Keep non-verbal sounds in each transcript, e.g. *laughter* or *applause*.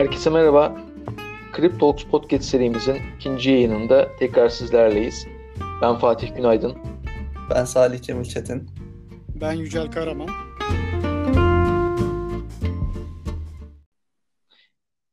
Herkese merhaba. Cryptalks Podcast serimizin ikinci yayınında tekrar sizlerleyiz. Ben Fatih Günaydın. Ben Salih Cemil Çetin. Ben Yücel Karaman.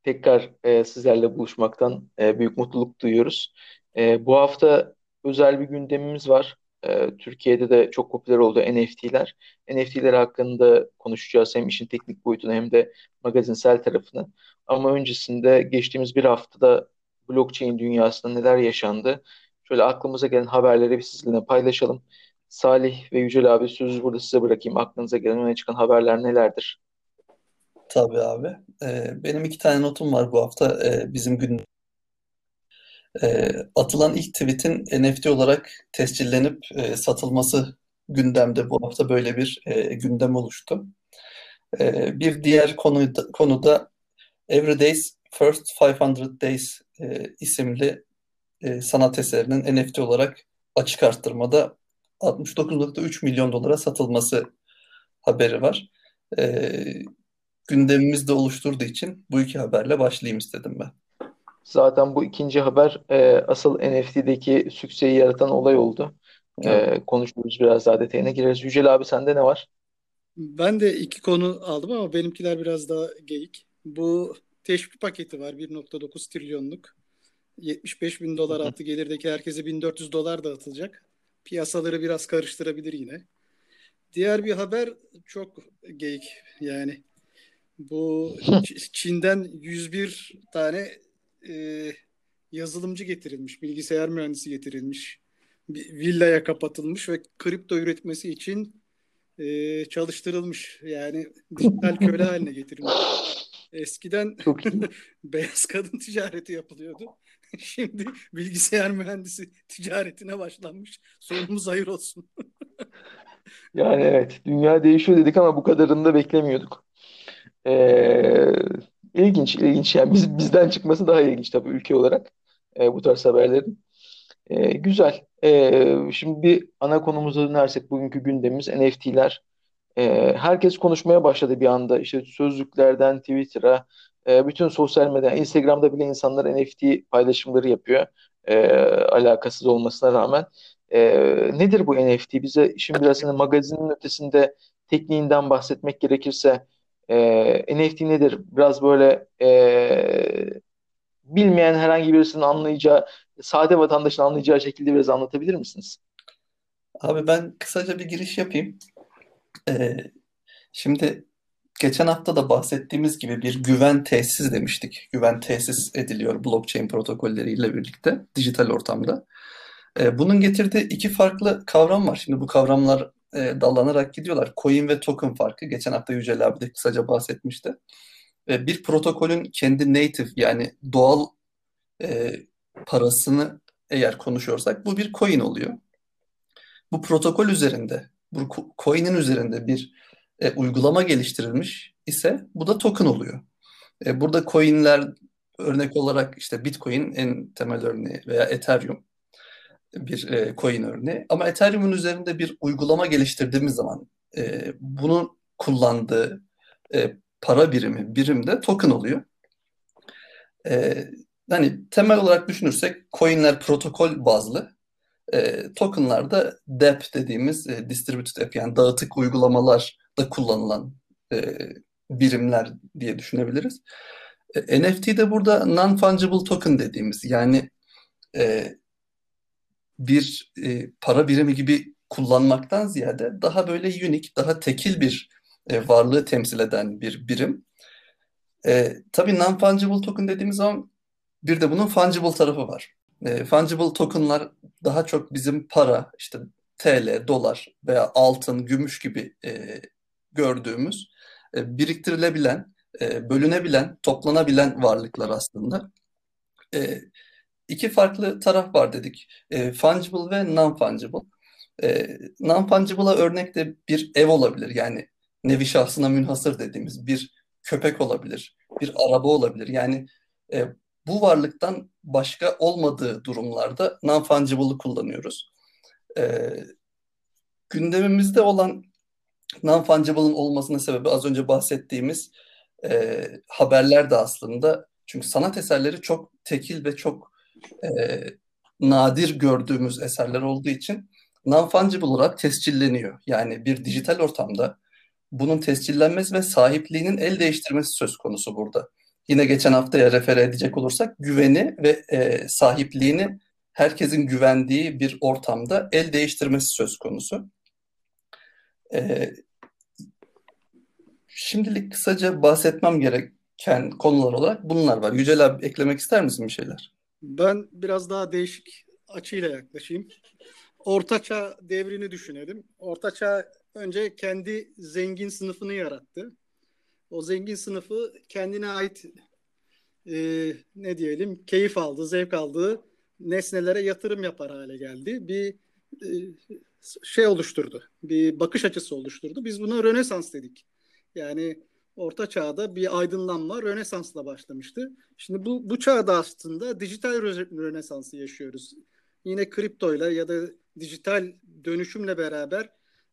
Tekrar e, sizlerle buluşmaktan e, büyük mutluluk duyuyoruz. E, bu hafta özel bir gündemimiz var. E, Türkiye'de de çok popüler oldu NFT'ler. NFT'ler hakkında konuşacağız hem işin teknik boyutunu hem de magazinsel tarafını. Ama öncesinde geçtiğimiz bir haftada blockchain dünyasında neler yaşandı? Şöyle aklımıza gelen haberleri bir sizinle paylaşalım. Salih ve Yücel abi sözü burada size bırakayım. Aklınıza gelen öne çıkan haberler nelerdir? Tabii abi. Ee, benim iki tane notum var bu hafta. Ee, bizim gün e, atılan ilk tweet'in NFT olarak tescillenip e, satılması gündemde. Bu hafta böyle bir e, gündem oluştu. E, bir diğer konuda, konuda Every Day's First 500 Days e, isimli e, sanat eserinin NFT olarak açık arttırmada 69.3 milyon dolara satılması haberi var. E, gündemimizde oluşturduğu için bu iki haberle başlayayım istedim ben. Zaten bu ikinci haber e, asıl NFT'deki sükseyi yaratan olay oldu. E, konuştuğumuz biraz daha detayına gireriz. Yücel abi sende ne var? Ben de iki konu aldım ama benimkiler biraz daha geyik. Bu teşvik paketi var 1.9 trilyonluk. 75 bin dolar altı gelirdeki herkese 1400 dolar dağıtılacak. Piyasaları biraz karıştırabilir yine. Diğer bir haber çok geyik yani. Bu *laughs* Çin'den 101 tane e, yazılımcı getirilmiş, bilgisayar mühendisi getirilmiş. Bir villaya kapatılmış ve kripto üretmesi için e, çalıştırılmış. Yani dijital köle haline getirilmiş. Eskiden *laughs* beyaz kadın ticareti yapılıyordu. *laughs* Şimdi bilgisayar mühendisi ticaretine başlanmış. Sonumuz hayır olsun. *laughs* yani evet, dünya değişiyor dedik ama bu kadarını da beklemiyorduk. Ee, ilginç, ilginç. Yani biz bizden çıkması daha ilginç tabii ülke olarak e, bu tarz haberlerin. E, güzel. E, şimdi bir ana konumuza dönersek bugünkü gündemimiz NFT'ler. E, herkes konuşmaya başladı bir anda. İşte sözlüklerden Twitter'a, e, bütün sosyal medya, Instagram'da bile insanlar NFT paylaşımları yapıyor. E, alakasız olmasına rağmen. E, nedir bu NFT? Bize şimdi biraz hani magazinin ötesinde tekniğinden bahsetmek gerekirse e, NFT nedir? Biraz böyle e, bilmeyen herhangi birisinin anlayacağı, sade vatandaşın anlayacağı şekilde biraz anlatabilir misiniz? Abi ben kısaca bir giriş yapayım. Ee, şimdi geçen hafta da bahsettiğimiz gibi bir güven tesis demiştik. Güven tesis ediliyor blockchain protokolleriyle birlikte dijital ortamda. Ee, bunun getirdiği iki farklı kavram var. Şimdi bu kavramlar e, dallanarak gidiyorlar. Coin ve token farkı. Geçen hafta Yücel abi de kısaca bahsetmişti. E, bir protokolün kendi native yani doğal e, parasını eğer konuşuyorsak bu bir coin oluyor. Bu protokol üzerinde, bu coin'in üzerinde bir e, uygulama geliştirilmiş ise bu da token oluyor. E, burada coin'ler örnek olarak işte Bitcoin en temel örneği veya Ethereum bir e, coin örneği. Ama Ethereum'un üzerinde bir uygulama geliştirdiğimiz zaman e, bunu kullandığı e, para birimi, birim de token oluyor. E, hani temel olarak düşünürsek coinler protokol bazlı, e, tokenlar da DApp dediğimiz e, distributed app yani dağıtık uygulamalarda kullanılan e, birimler diye düşünebiliriz. E, NFT de burada non-fungible token dediğimiz yani e, bir e, para birimi gibi kullanmaktan ziyade daha böyle unique, daha tekil bir e, varlığı temsil eden bir birim. E, tabii non-fungible token dediğimiz zaman bir de bunun fungible tarafı var. E, fungible tokenlar daha çok bizim para, işte TL, dolar veya altın, gümüş gibi e, gördüğümüz e, biriktirilebilen, e, bölünebilen, toplanabilen varlıklar aslında. E, iki farklı taraf var dedik. E, fungible ve non-fungible. E, non-fungible'a örnek de bir ev olabilir. Yani nevi şahsına münhasır dediğimiz bir köpek olabilir, bir araba olabilir. Yani e, bu varlıktan başka olmadığı durumlarda non-fungible'ı kullanıyoruz. E, gündemimizde olan non-fungible'ın olmasının sebebi az önce bahsettiğimiz e, haberler de aslında çünkü sanat eserleri çok tekil ve çok e, nadir gördüğümüz eserler olduğu için non-fungible olarak tescilleniyor. Yani bir dijital ortamda bunun tescillenmesi ve sahipliğinin el değiştirmesi söz konusu burada. Yine geçen haftaya refere edecek olursak güveni ve e, sahipliğini herkesin güvendiği bir ortamda el değiştirmesi söz konusu. E, şimdilik kısaca bahsetmem gereken konular olarak bunlar var. Yücel abi eklemek ister misin bir şeyler? Ben biraz daha değişik açıyla yaklaşayım. Ortaçağ devrini düşünelim. Ortaçağ önce kendi zengin sınıfını yarattı. O zengin sınıfı kendine ait e, ne diyelim keyif aldı, zevk aldığı nesnelere yatırım yapar hale geldi. Bir e, şey oluşturdu. Bir bakış açısı oluşturdu. Biz buna Rönesans dedik. Yani Orta Çağ'da bir aydınlanma Rönesans'la başlamıştı. Şimdi bu, bu çağda aslında dijital Rönesans'ı yaşıyoruz. Yine kriptoyla ya da dijital dönüşümle beraber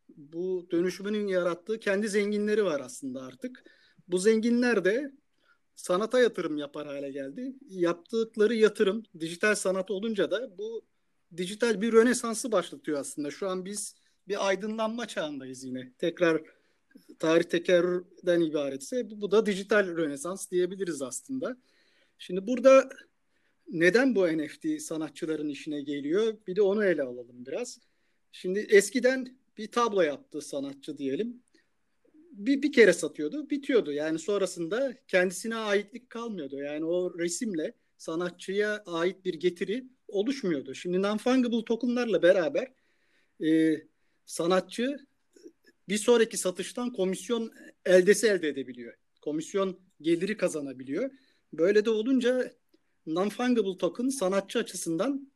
bu dönüşümünün yarattığı kendi zenginleri var aslında artık. Bu zenginler de sanata yatırım yapar hale geldi. Yaptıkları yatırım dijital sanat olunca da bu dijital bir rönesansı başlatıyor aslında. Şu an biz bir aydınlanma çağındayız yine. Tekrar tarih tekerrürden ibaretse bu da dijital rönesans diyebiliriz aslında. Şimdi burada neden bu NFT sanatçıların işine geliyor? Bir de onu ele alalım biraz. Şimdi eskiden bir tablo yaptı sanatçı diyelim. Bir, bir kere satıyordu, bitiyordu. Yani sonrasında kendisine aitlik kalmıyordu. Yani o resimle sanatçıya ait bir getiri oluşmuyordu. Şimdi non-fungible tokenlarla beraber e, sanatçı bir sonraki satıştan komisyon eldesi elde edebiliyor. Komisyon geliri kazanabiliyor. Böyle de olunca non-fungible token sanatçı açısından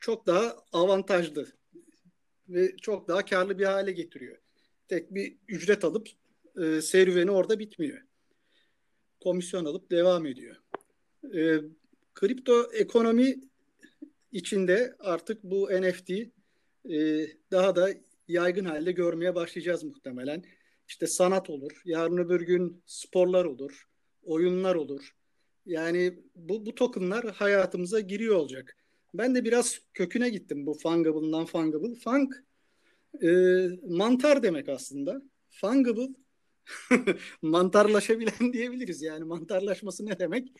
çok daha avantajlı ve çok daha karlı bir hale getiriyor. Tek bir ücret alıp e, serüveni orada bitmiyor. Komisyon alıp devam ediyor. E, kripto ekonomi içinde artık bu NFT e, daha da yaygın halde görmeye başlayacağız muhtemelen. İşte sanat olur, yarın öbür gün sporlar olur, oyunlar olur. Yani bu, bu tokenlar hayatımıza giriyor olacak. Ben de biraz köküne gittim bu fungible'dan fungible. Fung e, mantar demek aslında. Fungible *laughs* mantarlaşabilen diyebiliriz. Yani mantarlaşması ne demek?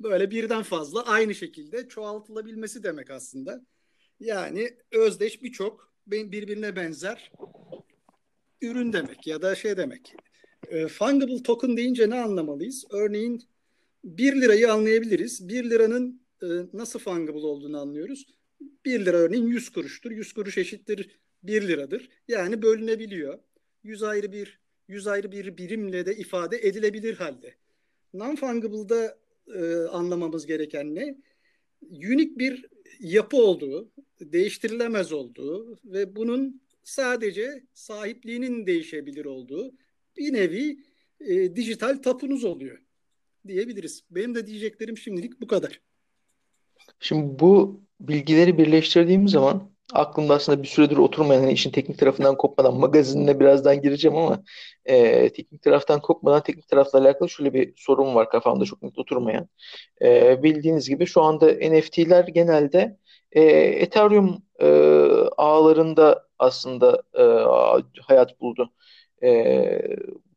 Böyle birden fazla aynı şekilde çoğaltılabilmesi demek aslında. Yani özdeş birçok birbirine benzer ürün demek ya da şey demek. E, fungible token deyince ne anlamalıyız? Örneğin 1 lirayı anlayabiliriz. 1 liranın e, nasıl fungible olduğunu anlıyoruz. 1 lira örneğin 100 kuruştur. 100 kuruş eşittir 1 liradır. Yani bölünebiliyor. 100 ayrı bir 100 ayrı bir birimle de ifade edilebilir halde. Non-fungible'da e, anlamamız gereken ne? Unik bir yapı olduğu, değiştirilemez olduğu ve bunun sadece sahipliğinin değişebilir olduğu bir nevi e, dijital tapunuz oluyor diyebiliriz. Benim de diyeceklerim şimdilik bu kadar. Şimdi bu bilgileri birleştirdiğim zaman aklımda aslında bir süredir oturmayan hani işin teknik tarafından kopmadan magazinine birazdan gireceğim ama e, teknik taraftan kopmadan teknik tarafla alakalı şöyle bir sorun var kafamda çok net oturmayan. E, bildiğiniz gibi şu anda NFT'ler genelde e, Ethereum e, ağlarında aslında e, hayat buldu. E,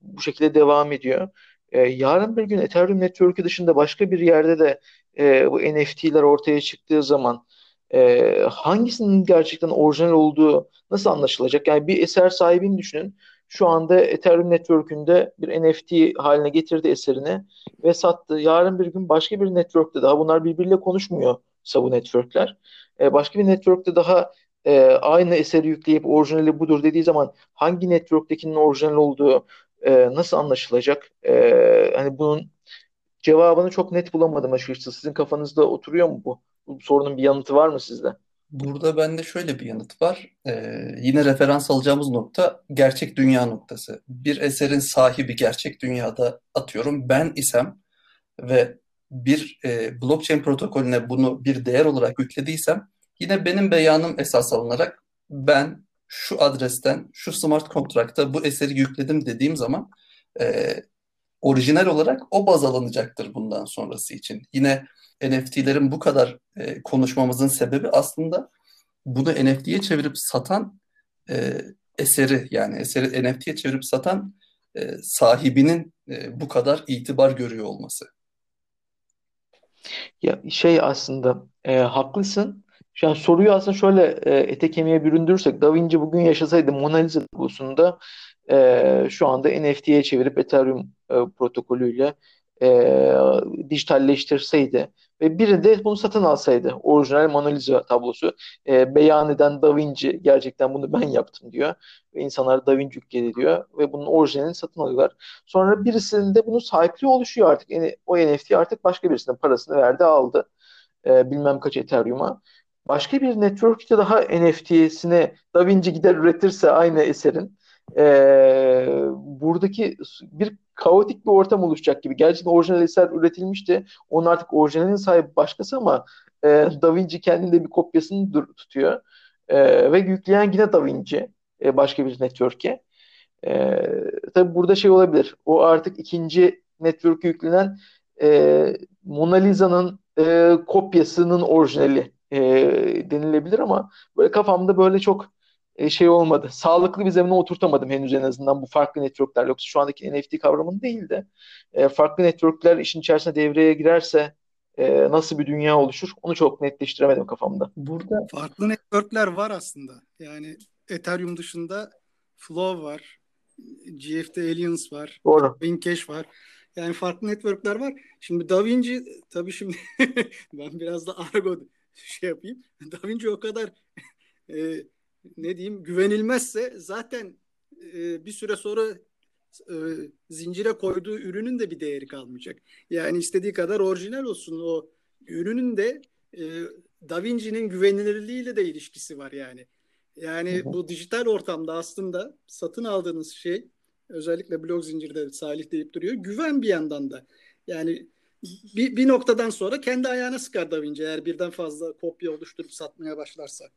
bu şekilde devam ediyor. E, yarın bir gün Ethereum Network'ü dışında başka bir yerde de e, bu NFT'ler ortaya çıktığı zaman e, hangisinin gerçekten orijinal olduğu nasıl anlaşılacak? Yani bir eser sahibini düşünün. Şu anda Ethereum Network'ünde bir NFT haline getirdi eserini ve sattı. Yarın bir gün başka bir network'te daha bunlar birbiriyle konuşmuyor bu network'ler. E, başka bir network'te daha e, aynı eseri yükleyip orijinali budur dediği zaman hangi network'tekinin orijinal olduğu e, nasıl anlaşılacak? E, hani bunun cevabını çok net bulamadım açıkçası. Sizin kafanızda oturuyor mu bu? Bu sorunun bir yanıtı var mı sizde? Burada bende şöyle bir yanıt var. Ee, yine referans alacağımız nokta gerçek dünya noktası. Bir eserin sahibi gerçek dünyada atıyorum ben isem ve bir e, blockchain protokolüne bunu bir değer olarak yüklediysem yine benim beyanım esas alınarak ben şu adresten şu smart kontrakta bu eseri yükledim dediğim zaman e, orijinal olarak o baz alınacaktır bundan sonrası için. Yine NFT'lerin bu kadar e, konuşmamızın sebebi aslında bunu NFT'ye çevirip satan e, eseri yani eseri NFT'ye çevirip satan e, sahibinin e, bu kadar itibar görüyor olması. Ya şey aslında e, haklısın. Yani soruyu aslında şöyle e, ete kemiğe büründürürsek Da Vinci bugün yaşasaydı Mona Lisa tabusunda e, şu anda NFT'ye çevirip Ethereum e, protokolüyle e, dijitalleştirseydi ve biri de bunu satın alsaydı orijinal Mona Lisa tablosu e, beyan eden Da Vinci gerçekten bunu ben yaptım diyor ve insanlar Da Vinci yükledi diyor ve bunun orijinalini satın alıyorlar. Sonra birisinin de bunun sahipliği oluşuyor artık. Yani o NFT artık başka birisinin parasını verdi aldı. E, bilmem kaç Ethereum'a. Başka bir network'te daha NFT'sine Da Vinci gider üretirse aynı eserin e, buradaki bir kaotik bir ortam oluşacak gibi. Gerçekten orijinal eser üretilmişti. Onun artık orijinalinin sahibi başkası ama e, Da Vinci kendinde bir kopyasını tutuyor. E, ve yükleyen yine Da Vinci e, başka bir network'e. E, tabii burada şey olabilir. O artık ikinci network'e yüklenen e, Mona Lisa'nın e, kopyasının orijinali e, denilebilir ama böyle kafamda böyle çok e, şey olmadı. Sağlıklı bir zemine oturtamadım henüz en azından bu farklı networkler. Yoksa şu andaki NFT kavramını değil de e, farklı networkler işin içerisine devreye girerse e, nasıl bir dünya oluşur onu çok netleştiremedim kafamda. Burada farklı networkler var aslında. Yani Ethereum dışında Flow var. GFT Aliens var. Doğru. Wincash var. Yani farklı networkler var. Şimdi Da Vinci tabii şimdi *laughs* ben biraz da argo şey yapayım. Da Vinci o kadar e, ne diyeyim güvenilmezse zaten e, bir süre sonra e, zincire koyduğu ürünün de bir değeri kalmayacak. Yani istediği kadar orijinal olsun o ürünün de e, Da Vinci'nin güvenilirliğiyle de ilişkisi var yani. Yani bu dijital ortamda aslında satın aldığınız şey özellikle blok zincirde Salih deyip duruyor. Güven bir yandan da. Yani bir, bir noktadan sonra kendi ayağına sıkar Da Vinci eğer birden fazla kopya oluşturup satmaya başlarsa.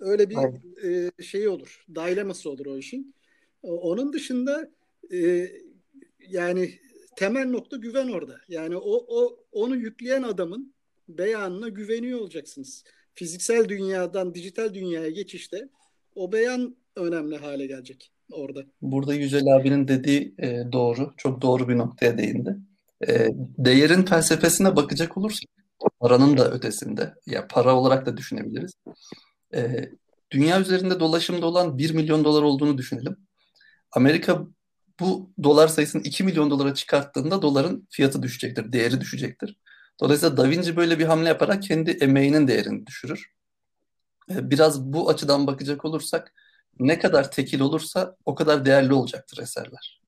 Öyle bir e, şey olur. Dileması olur o işin. Onun dışında e, yani temel nokta güven orada. Yani o, o onu yükleyen adamın beyanına güveniyor olacaksınız. Fiziksel dünyadan dijital dünyaya geçişte o beyan önemli hale gelecek orada. Burada Yücel abinin dediği e, doğru. Çok doğru bir noktaya değindi. E, değerin felsefesine bakacak olursak paranın da ötesinde ya para olarak da düşünebiliriz e, dünya üzerinde dolaşımda olan 1 milyon dolar olduğunu düşünelim. Amerika bu dolar sayısını 2 milyon dolara çıkarttığında doların fiyatı düşecektir, değeri düşecektir. Dolayısıyla Da Vinci böyle bir hamle yaparak kendi emeğinin değerini düşürür. Biraz bu açıdan bakacak olursak ne kadar tekil olursa o kadar değerli olacaktır eserler.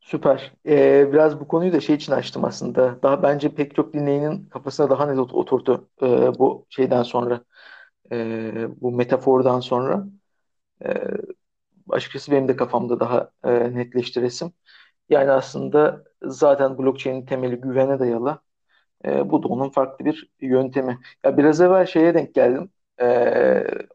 Süper. Ee, biraz bu konuyu da şey için açtım aslında. Daha bence pek çok dinleyenin kafasına daha net oturdu e, bu şeyden sonra e, bu metafordan sonra e, açıkçası benim de kafamda daha e, netleştiresim. Yani aslında zaten blockchain'in temeli güvene dayalı. E, bu da onun farklı bir yöntemi. Ya biraz evvel şeye denk geldim. E,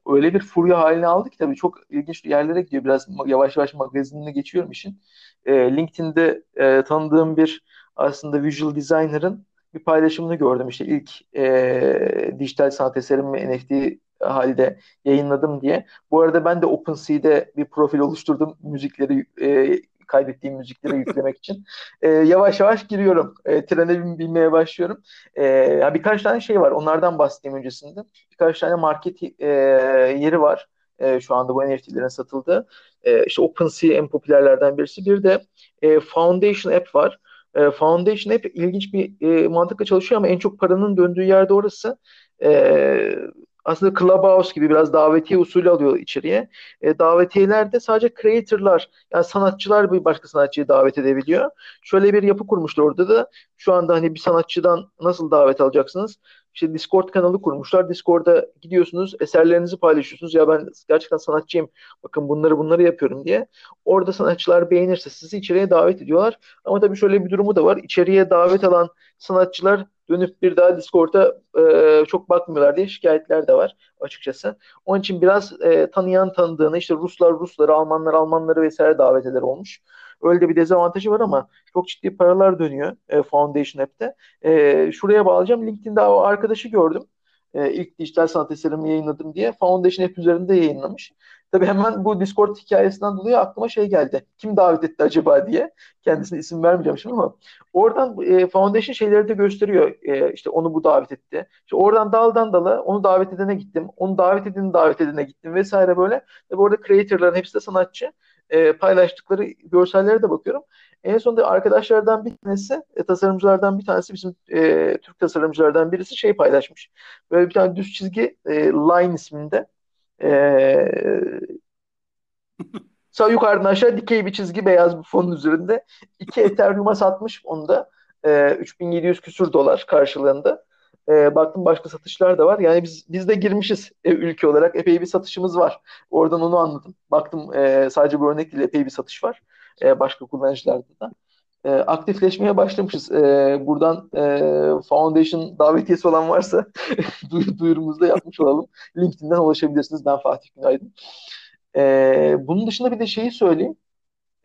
öyle bir furya haline aldı ki tabii çok ilginç yerlere gidiyor. Biraz yavaş yavaş magazinine geçiyorum işin. E, LinkedIn'de e, tanıdığım bir aslında visual designer'ın bir paylaşımını gördüm. İşte ilk e, dijital sanat eserimi NFT halde yayınladım diye. Bu arada ben de OpenSea'de bir profil oluşturdum müzikleri e, kaydettiğim müzikleri *laughs* yüklemek için. E, yavaş yavaş giriyorum. E, trene binmeye başlıyorum. E, birkaç tane şey var. Onlardan bahsedeyim öncesinde. Birkaç tane market e, yeri var. E, şu anda bu NFT'lerin satıldığı. E, işte OpenSea en popülerlerden birisi. Bir de e, Foundation App var. E, Foundation App ilginç bir e, mantıkla çalışıyor ama en çok paranın döndüğü yerde orası. E, aslında Clubhouse gibi biraz davetiye usulü alıyor içeriye. E, davetiyelerde sadece creator'lar yani sanatçılar bir başka sanatçıyı davet edebiliyor. Şöyle bir yapı kurmuşlar orada da. Şu anda hani bir sanatçıdan nasıl davet alacaksınız? İşte Discord kanalı kurmuşlar. Discord'a gidiyorsunuz, eserlerinizi paylaşıyorsunuz. Ya ben gerçekten sanatçıyım. Bakın bunları bunları yapıyorum diye. Orada sanatçılar beğenirse sizi içeriye davet ediyorlar. Ama tabii şöyle bir durumu da var. İçeriye davet alan sanatçılar dönüp bir daha Discord'a e, çok bakmıyorlar diye şikayetler de var açıkçası. Onun için biraz e, tanıyan tanıdığını işte Ruslar Rusları, Almanlar Almanları vesaire davet eder olmuş. Öyle de bir dezavantajı var ama çok ciddi paralar dönüyor e, Foundation App'te. E, şuraya bağlayacağım. LinkedIn'de o arkadaşı gördüm. E, ilk dijital sanat eserimi yayınladım diye. Foundation App üzerinde yayınlamış. Tabii hemen bu Discord hikayesinden dolayı aklıma şey geldi. Kim davet etti acaba diye. Kendisine isim vermeyeceğim şimdi ama oradan e, Foundation şeyleri de gösteriyor. E, işte onu bu davet etti. İşte oradan daldan dala onu davet edene gittim. Onu davet edeni davet edene gittim vesaire böyle. Tabii orada creatorların hepsi de sanatçı. E, paylaştıkları görsellere de bakıyorum. En sonunda arkadaşlardan bir tanesi, e, tasarımcılardan bir tanesi bizim e, Türk tasarımcılardan birisi şey paylaşmış. Böyle bir tane düz çizgi e, Line isminde e, *laughs* sağ yukarıdan aşağı dikey bir çizgi beyaz bir fonun üzerinde. iki Ethereum'a satmış onu da. E, 3700 küsür dolar karşılığında. E, baktım başka satışlar da var. Yani biz biz de girmişiz e, ülke olarak. Epey bir satışımız var. Oradan onu anladım. Baktım e, sadece bu örnek değil epey bir satış var. E, başka kullanıcılarda da. E, aktifleşmeye başlamışız. E, buradan e, Foundation davetiyesi olan varsa *laughs* duyurumuzu da yapmış olalım. LinkedIn'den ulaşabilirsiniz. Ben Fatih Günaydın. E, bunun dışında bir de şeyi söyleyeyim.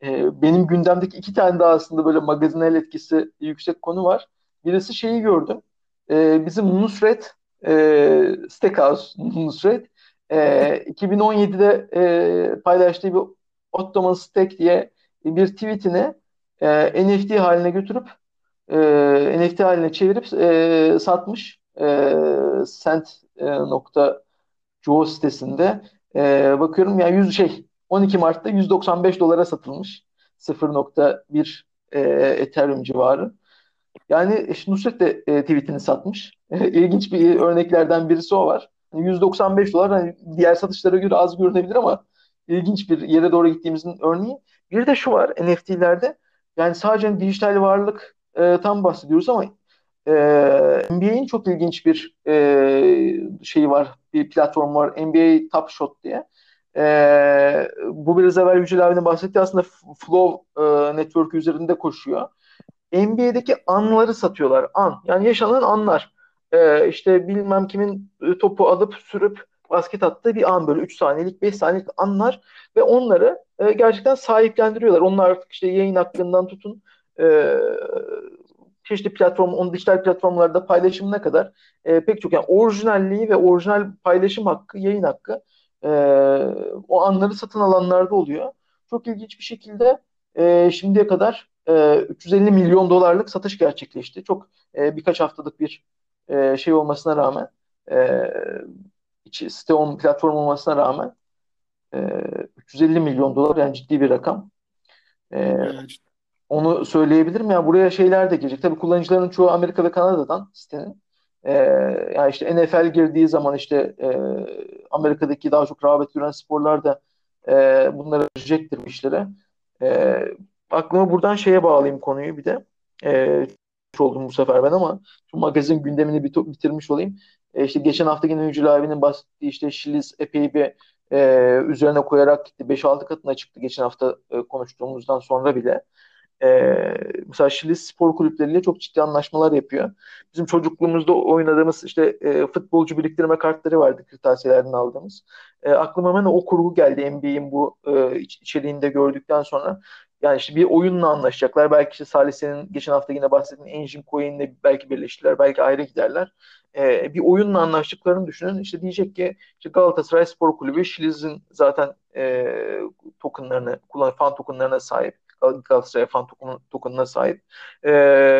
E, benim gündemdeki iki tane daha aslında böyle magazinel etkisi yüksek konu var. Birisi şeyi gördüm. E, bizim Nusret e, Steakhouse Nusret e, 2017'de e, paylaştığı bir Ottoman Steak diye bir tweetini e, NFT haline götürüp e, NFT haline çevirip e, satmış. E, Cent.co sitesinde. E, bakıyorum yani 100 şey 12 Mart'ta 195 dolara satılmış. 0.1 e, Ethereum civarı. Yani işte Nusret de e, tweetini satmış. E, *laughs* ilginç bir örneklerden birisi o var. 195 dolar hani diğer satışlara göre az görünebilir ama ilginç bir yere doğru gittiğimizin örneği. Bir de şu var NFT'lerde yani sadece dijital varlık e, tam bahsediyoruz ama e, NBA'in çok ilginç bir e, şeyi var, bir platform var. NBA Top Shot diye. E, bu biraz evvel Yücel abinin bahsettiği aslında Flow e, Network üzerinde koşuyor. NBA'deki anları satıyorlar. An. Yani yaşanan anlar. E, işte bilmem kimin topu alıp sürüp basket attığı bir an böyle 3 saniyelik 5 saniyelik anlar ve onları e, gerçekten sahiplendiriyorlar. Onlar artık işte yayın hakkından tutun e, çeşitli platform, onun dijital platformlarda paylaşımına kadar e, pek çok yani orijinalliği ve orijinal paylaşım hakkı, yayın hakkı e, o anları satın alanlarda oluyor. Çok ilginç bir şekilde e, şimdiye kadar e, 350 milyon dolarlık satış gerçekleşti. Çok e, birkaç haftalık bir e, şey olmasına rağmen e, içi site on platform olmasına rağmen e, 350 milyon dolar yani ciddi bir rakam. E, onu söyleyebilirim. Yani buraya şeyler de girecek. Tabii kullanıcıların çoğu Amerika ve Kanada'dan sitenin. E, yani işte NFL girdiği zaman işte e, Amerika'daki daha çok rağbet gören sporlar da e, bunlara girecektir bu işlere. E, aklımı buradan şeye bağlayayım konuyu bir de. E, oldum bu sefer ben ama şu magazin gündemini bitirmiş olayım. E, işte geçen hafta yine Yücel abinin bahsettiği işte Şiliz epey bir e, üzerine koyarak gitti. 5-6 katına çıktı geçen hafta e, konuştuğumuzdan sonra bile. E, mesela Şiliz spor kulüpleriyle çok ciddi anlaşmalar yapıyor. Bizim çocukluğumuzda oynadığımız işte e, futbolcu biriktirme kartları vardı kırtasiyelerden aldığımız. E, aklıma hemen o kurgu geldi NBA'in bu e, içeriğinde gördükten sonra. Yani işte bir oyunla anlaşacaklar. Belki işte Salih senin geçen hafta yine bahsettiğin Engine Coin'le belki birleştiler. Belki ayrı giderler e, bir oyunla anlaştıklarını düşünün. İşte diyecek ki işte Galatasaray Spor Kulübü Şiliz'in zaten e, tokenlarını, kullan fan tokenlarına sahip. Galatasaray fan token, tokenına sahip. E,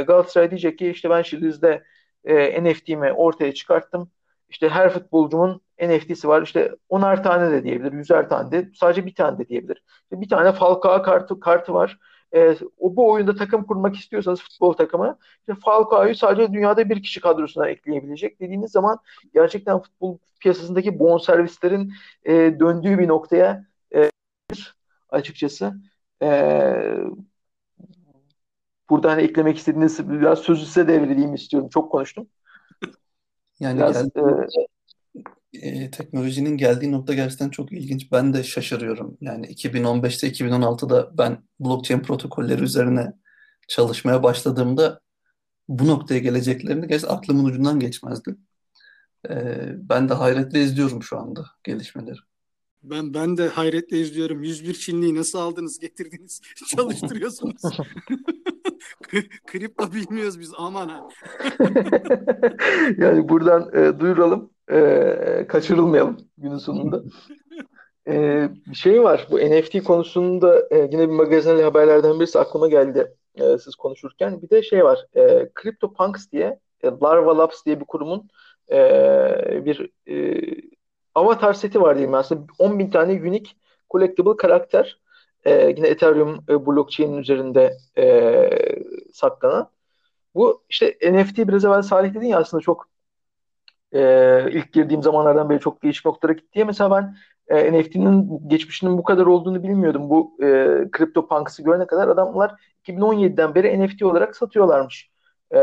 Galatasaray diyecek ki işte ben Şiliz'de e, NFT'mi ortaya çıkarttım. İşte her futbolcumun NFT'si var. İşte onar tane de diyebilir, yüzer tane de, sadece bir tane de diyebilir. İşte bir tane Falcao kartı kartı var e, o bu oyunda takım kurmak istiyorsanız futbol takımı işte Falcao'yu sadece dünyada bir kişi kadrosuna ekleyebilecek dediğiniz zaman gerçekten futbol piyasasındaki bonservislerin e, döndüğü bir noktaya e, açıkçası. E, burada hani eklemek istediğiniz biraz sözü size devredeyim istiyorum. Çok konuştum. Yani biraz, geldi, e, e, teknolojinin geldiği nokta gerçekten çok ilginç. Ben de şaşırıyorum. Yani 2015'te 2016'da ben blockchain protokolleri üzerine çalışmaya başladığımda bu noktaya geleceklerini gerçekten aklımın ucundan geçmezdi. E, ben de hayretle izliyorum şu anda gelişmeleri. Ben ben de hayretle izliyorum. 101 Çinliyi nasıl aldınız, getirdiniz, *laughs* çalıştırıyorsunuz. *laughs* Kripto bilmiyoruz biz aman ha. *laughs* yani buradan e, duyuralım. E, kaçırılmayalım günün sonunda. E, bir şey var. Bu NFT konusunda e, yine bir magazinel haberlerden birisi aklıma geldi e, siz konuşurken. Bir de şey var. E, CryptoPunks diye e, Larva Labs diye bir kurumun e, bir e, avatar seti var diyeyim aslında 10 bin tane unique collectible karakter e, yine Ethereum e, blockchain'in üzerinde e, saklanan. Bu işte NFT biraz evvel Salih dedin ya aslında çok e, ilk girdiğim zamanlardan beri çok değişik noktalara gitti diye. Mesela ben e, NFT'nin geçmişinin bu kadar olduğunu bilmiyordum. Bu e, CryptoPunks'ı görene kadar adamlar 2017'den beri NFT olarak satıyorlarmış e,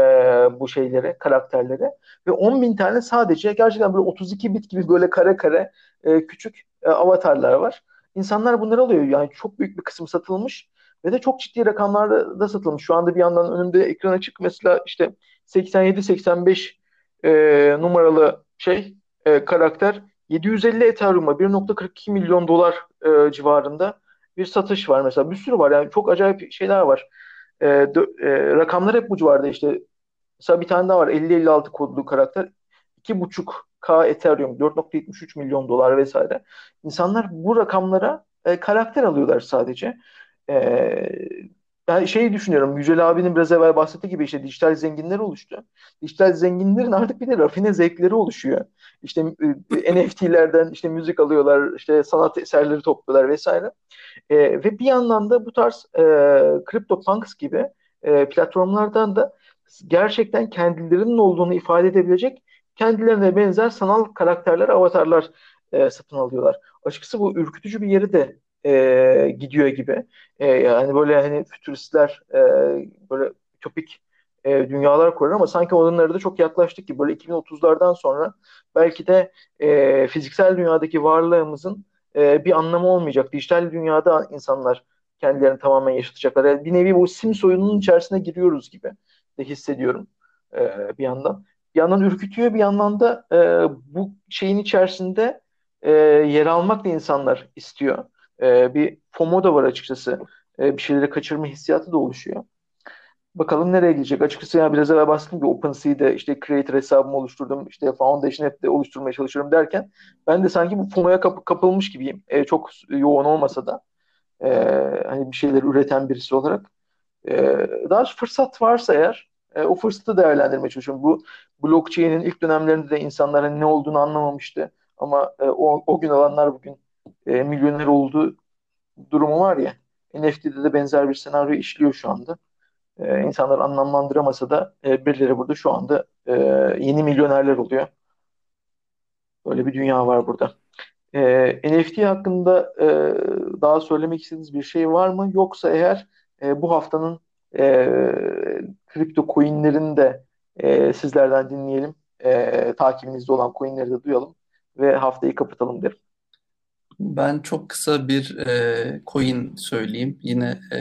bu şeyleri, karakterleri. Ve 10 bin tane sadece gerçekten böyle 32 bit gibi böyle kare kare e, küçük e, avatarlar var. İnsanlar bunları alıyor. Yani çok büyük bir kısım satılmış ve de çok ciddi rakamlarda da satılmış. Şu anda bir yandan önümde ekran açık. Mesela işte 87-85 e, numaralı şey e, karakter 750 Ethereum'a 1.42 milyon dolar e, civarında bir satış var mesela. Bir sürü var yani çok acayip şeyler var. E, dö- e, rakamlar hep bu civarda işte. Mesela bir tane daha var 50-56 kodlu karakter. 2.5K Ethereum 4.73 milyon dolar vesaire. İnsanlar bu rakamlara e, karakter alıyorlar sadece. E, ben şeyi düşünüyorum. Yücel abinin biraz evvel bahsettiği gibi işte dijital zenginler oluştu. Dijital zenginlerin artık bir de rafine zevkleri oluşuyor. İşte e, NFT'lerden işte müzik alıyorlar, işte sanat eserleri topluyorlar vesaire. E, ve bir yandan da bu tarz e, CryptoPunks gibi e, platformlardan da gerçekten kendilerinin olduğunu ifade edebilecek kendilerine benzer sanal karakterler, avatarlar e, satın alıyorlar. Açıkçası bu ürkütücü bir yeri de e, gidiyor gibi. E, yani böyle hani fütüristler e, böyle ütopik e, dünyalar kurar ama sanki onlara da çok yaklaştık ki böyle 2030'lardan sonra belki de e, fiziksel dünyadaki varlığımızın e, bir anlamı olmayacak. Dijital dünyada insanlar kendilerini tamamen yaşatacaklar. Yani bir nevi bu sim soyunun içerisine giriyoruz gibi de hissediyorum e, bir yandan. Yandan ürkütüyor, bir yandan da e, bu şeyin içerisinde e, yer almak da insanlar istiyor. E, bir FOMO da var açıkçası. E, bir şeyleri kaçırma hissiyatı da oluşuyor. Bakalım nereye gidecek. Açıkçası yani biraz evvel bahsettim ki OpenSea'de işte Creator hesabımı oluşturdum. işte Foundation App'te oluşturmaya çalışıyorum derken ben de sanki bu FOMO'ya kap- kapılmış gibiyim. E, çok yoğun olmasa da e, hani bir şeyler üreten birisi olarak. E, daha fırsat varsa eğer e, o fırsatı değerlendirmeye çalışıyorum. Bu blockchain'in ilk dönemlerinde de insanlar hani ne olduğunu anlamamıştı. Ama e, o, o gün alanlar bugün e, milyoner olduğu durumu var ya. NFT'de de benzer bir senaryo işliyor şu anda. E, insanlar anlamlandıramasa da e, birileri burada şu anda e, yeni milyonerler oluyor. Böyle bir dünya var burada. E, NFT hakkında e, daha söylemek istediğiniz bir şey var mı? Yoksa eğer e, bu haftanın e, kripto coinlerini de e, sizlerden dinleyelim. E, takibinizde olan coinleri de duyalım ve haftayı kapatalım derim. Ben çok kısa bir e, coin söyleyeyim. Yine e,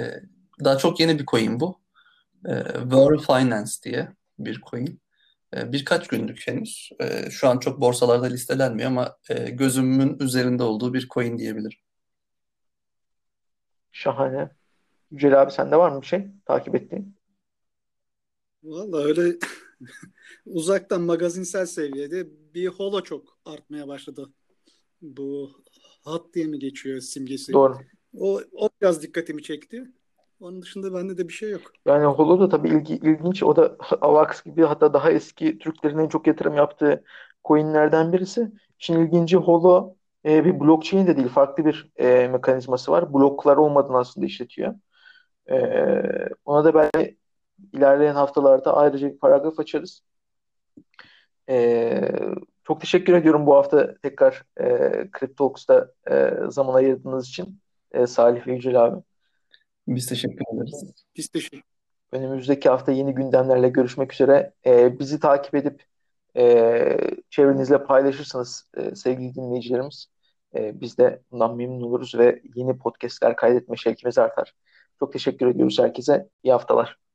daha çok yeni bir coin bu. E, World Finance diye bir coin. E, birkaç günlük henüz. E, şu an çok borsalarda listelenmiyor ama e, gözümün üzerinde olduğu bir coin diyebilirim. Şahane. Yücel abi sende var mı bir şey takip ettiğin? Valla öyle *laughs* uzaktan magazinsel seviyede bir holo çok artmaya başladı. Bu hat diye mi geçiyor simgesi? Doğru. O, o biraz dikkatimi çekti. Onun dışında bende de bir şey yok. Yani Holo da tabii ilgi, ilginç. O da *laughs* Avax gibi hatta daha eski Türklerin en çok yatırım yaptığı coinlerden birisi. İşin ilginci Holo e, bir blockchain de değil. Farklı bir e, mekanizması var. Bloklar olmadan aslında işletiyor. E, ona da belki ilerleyen haftalarda ayrıca bir paragraf açarız. E, çok teşekkür ediyorum bu hafta tekrar e, CryptoTalks'ta e, zaman ayırdığınız için e, Salih ve Yücel abi. Biz teşekkür ederiz. Biz teşekkür Önümüzdeki hafta yeni gündemlerle görüşmek üzere. E, bizi takip edip e, çevrenizle paylaşırsanız e, sevgili dinleyicilerimiz e, biz de bundan memnun oluruz ve yeni podcastler kaydetme şevkimiz artar. Çok teşekkür ediyoruz herkese. İyi haftalar.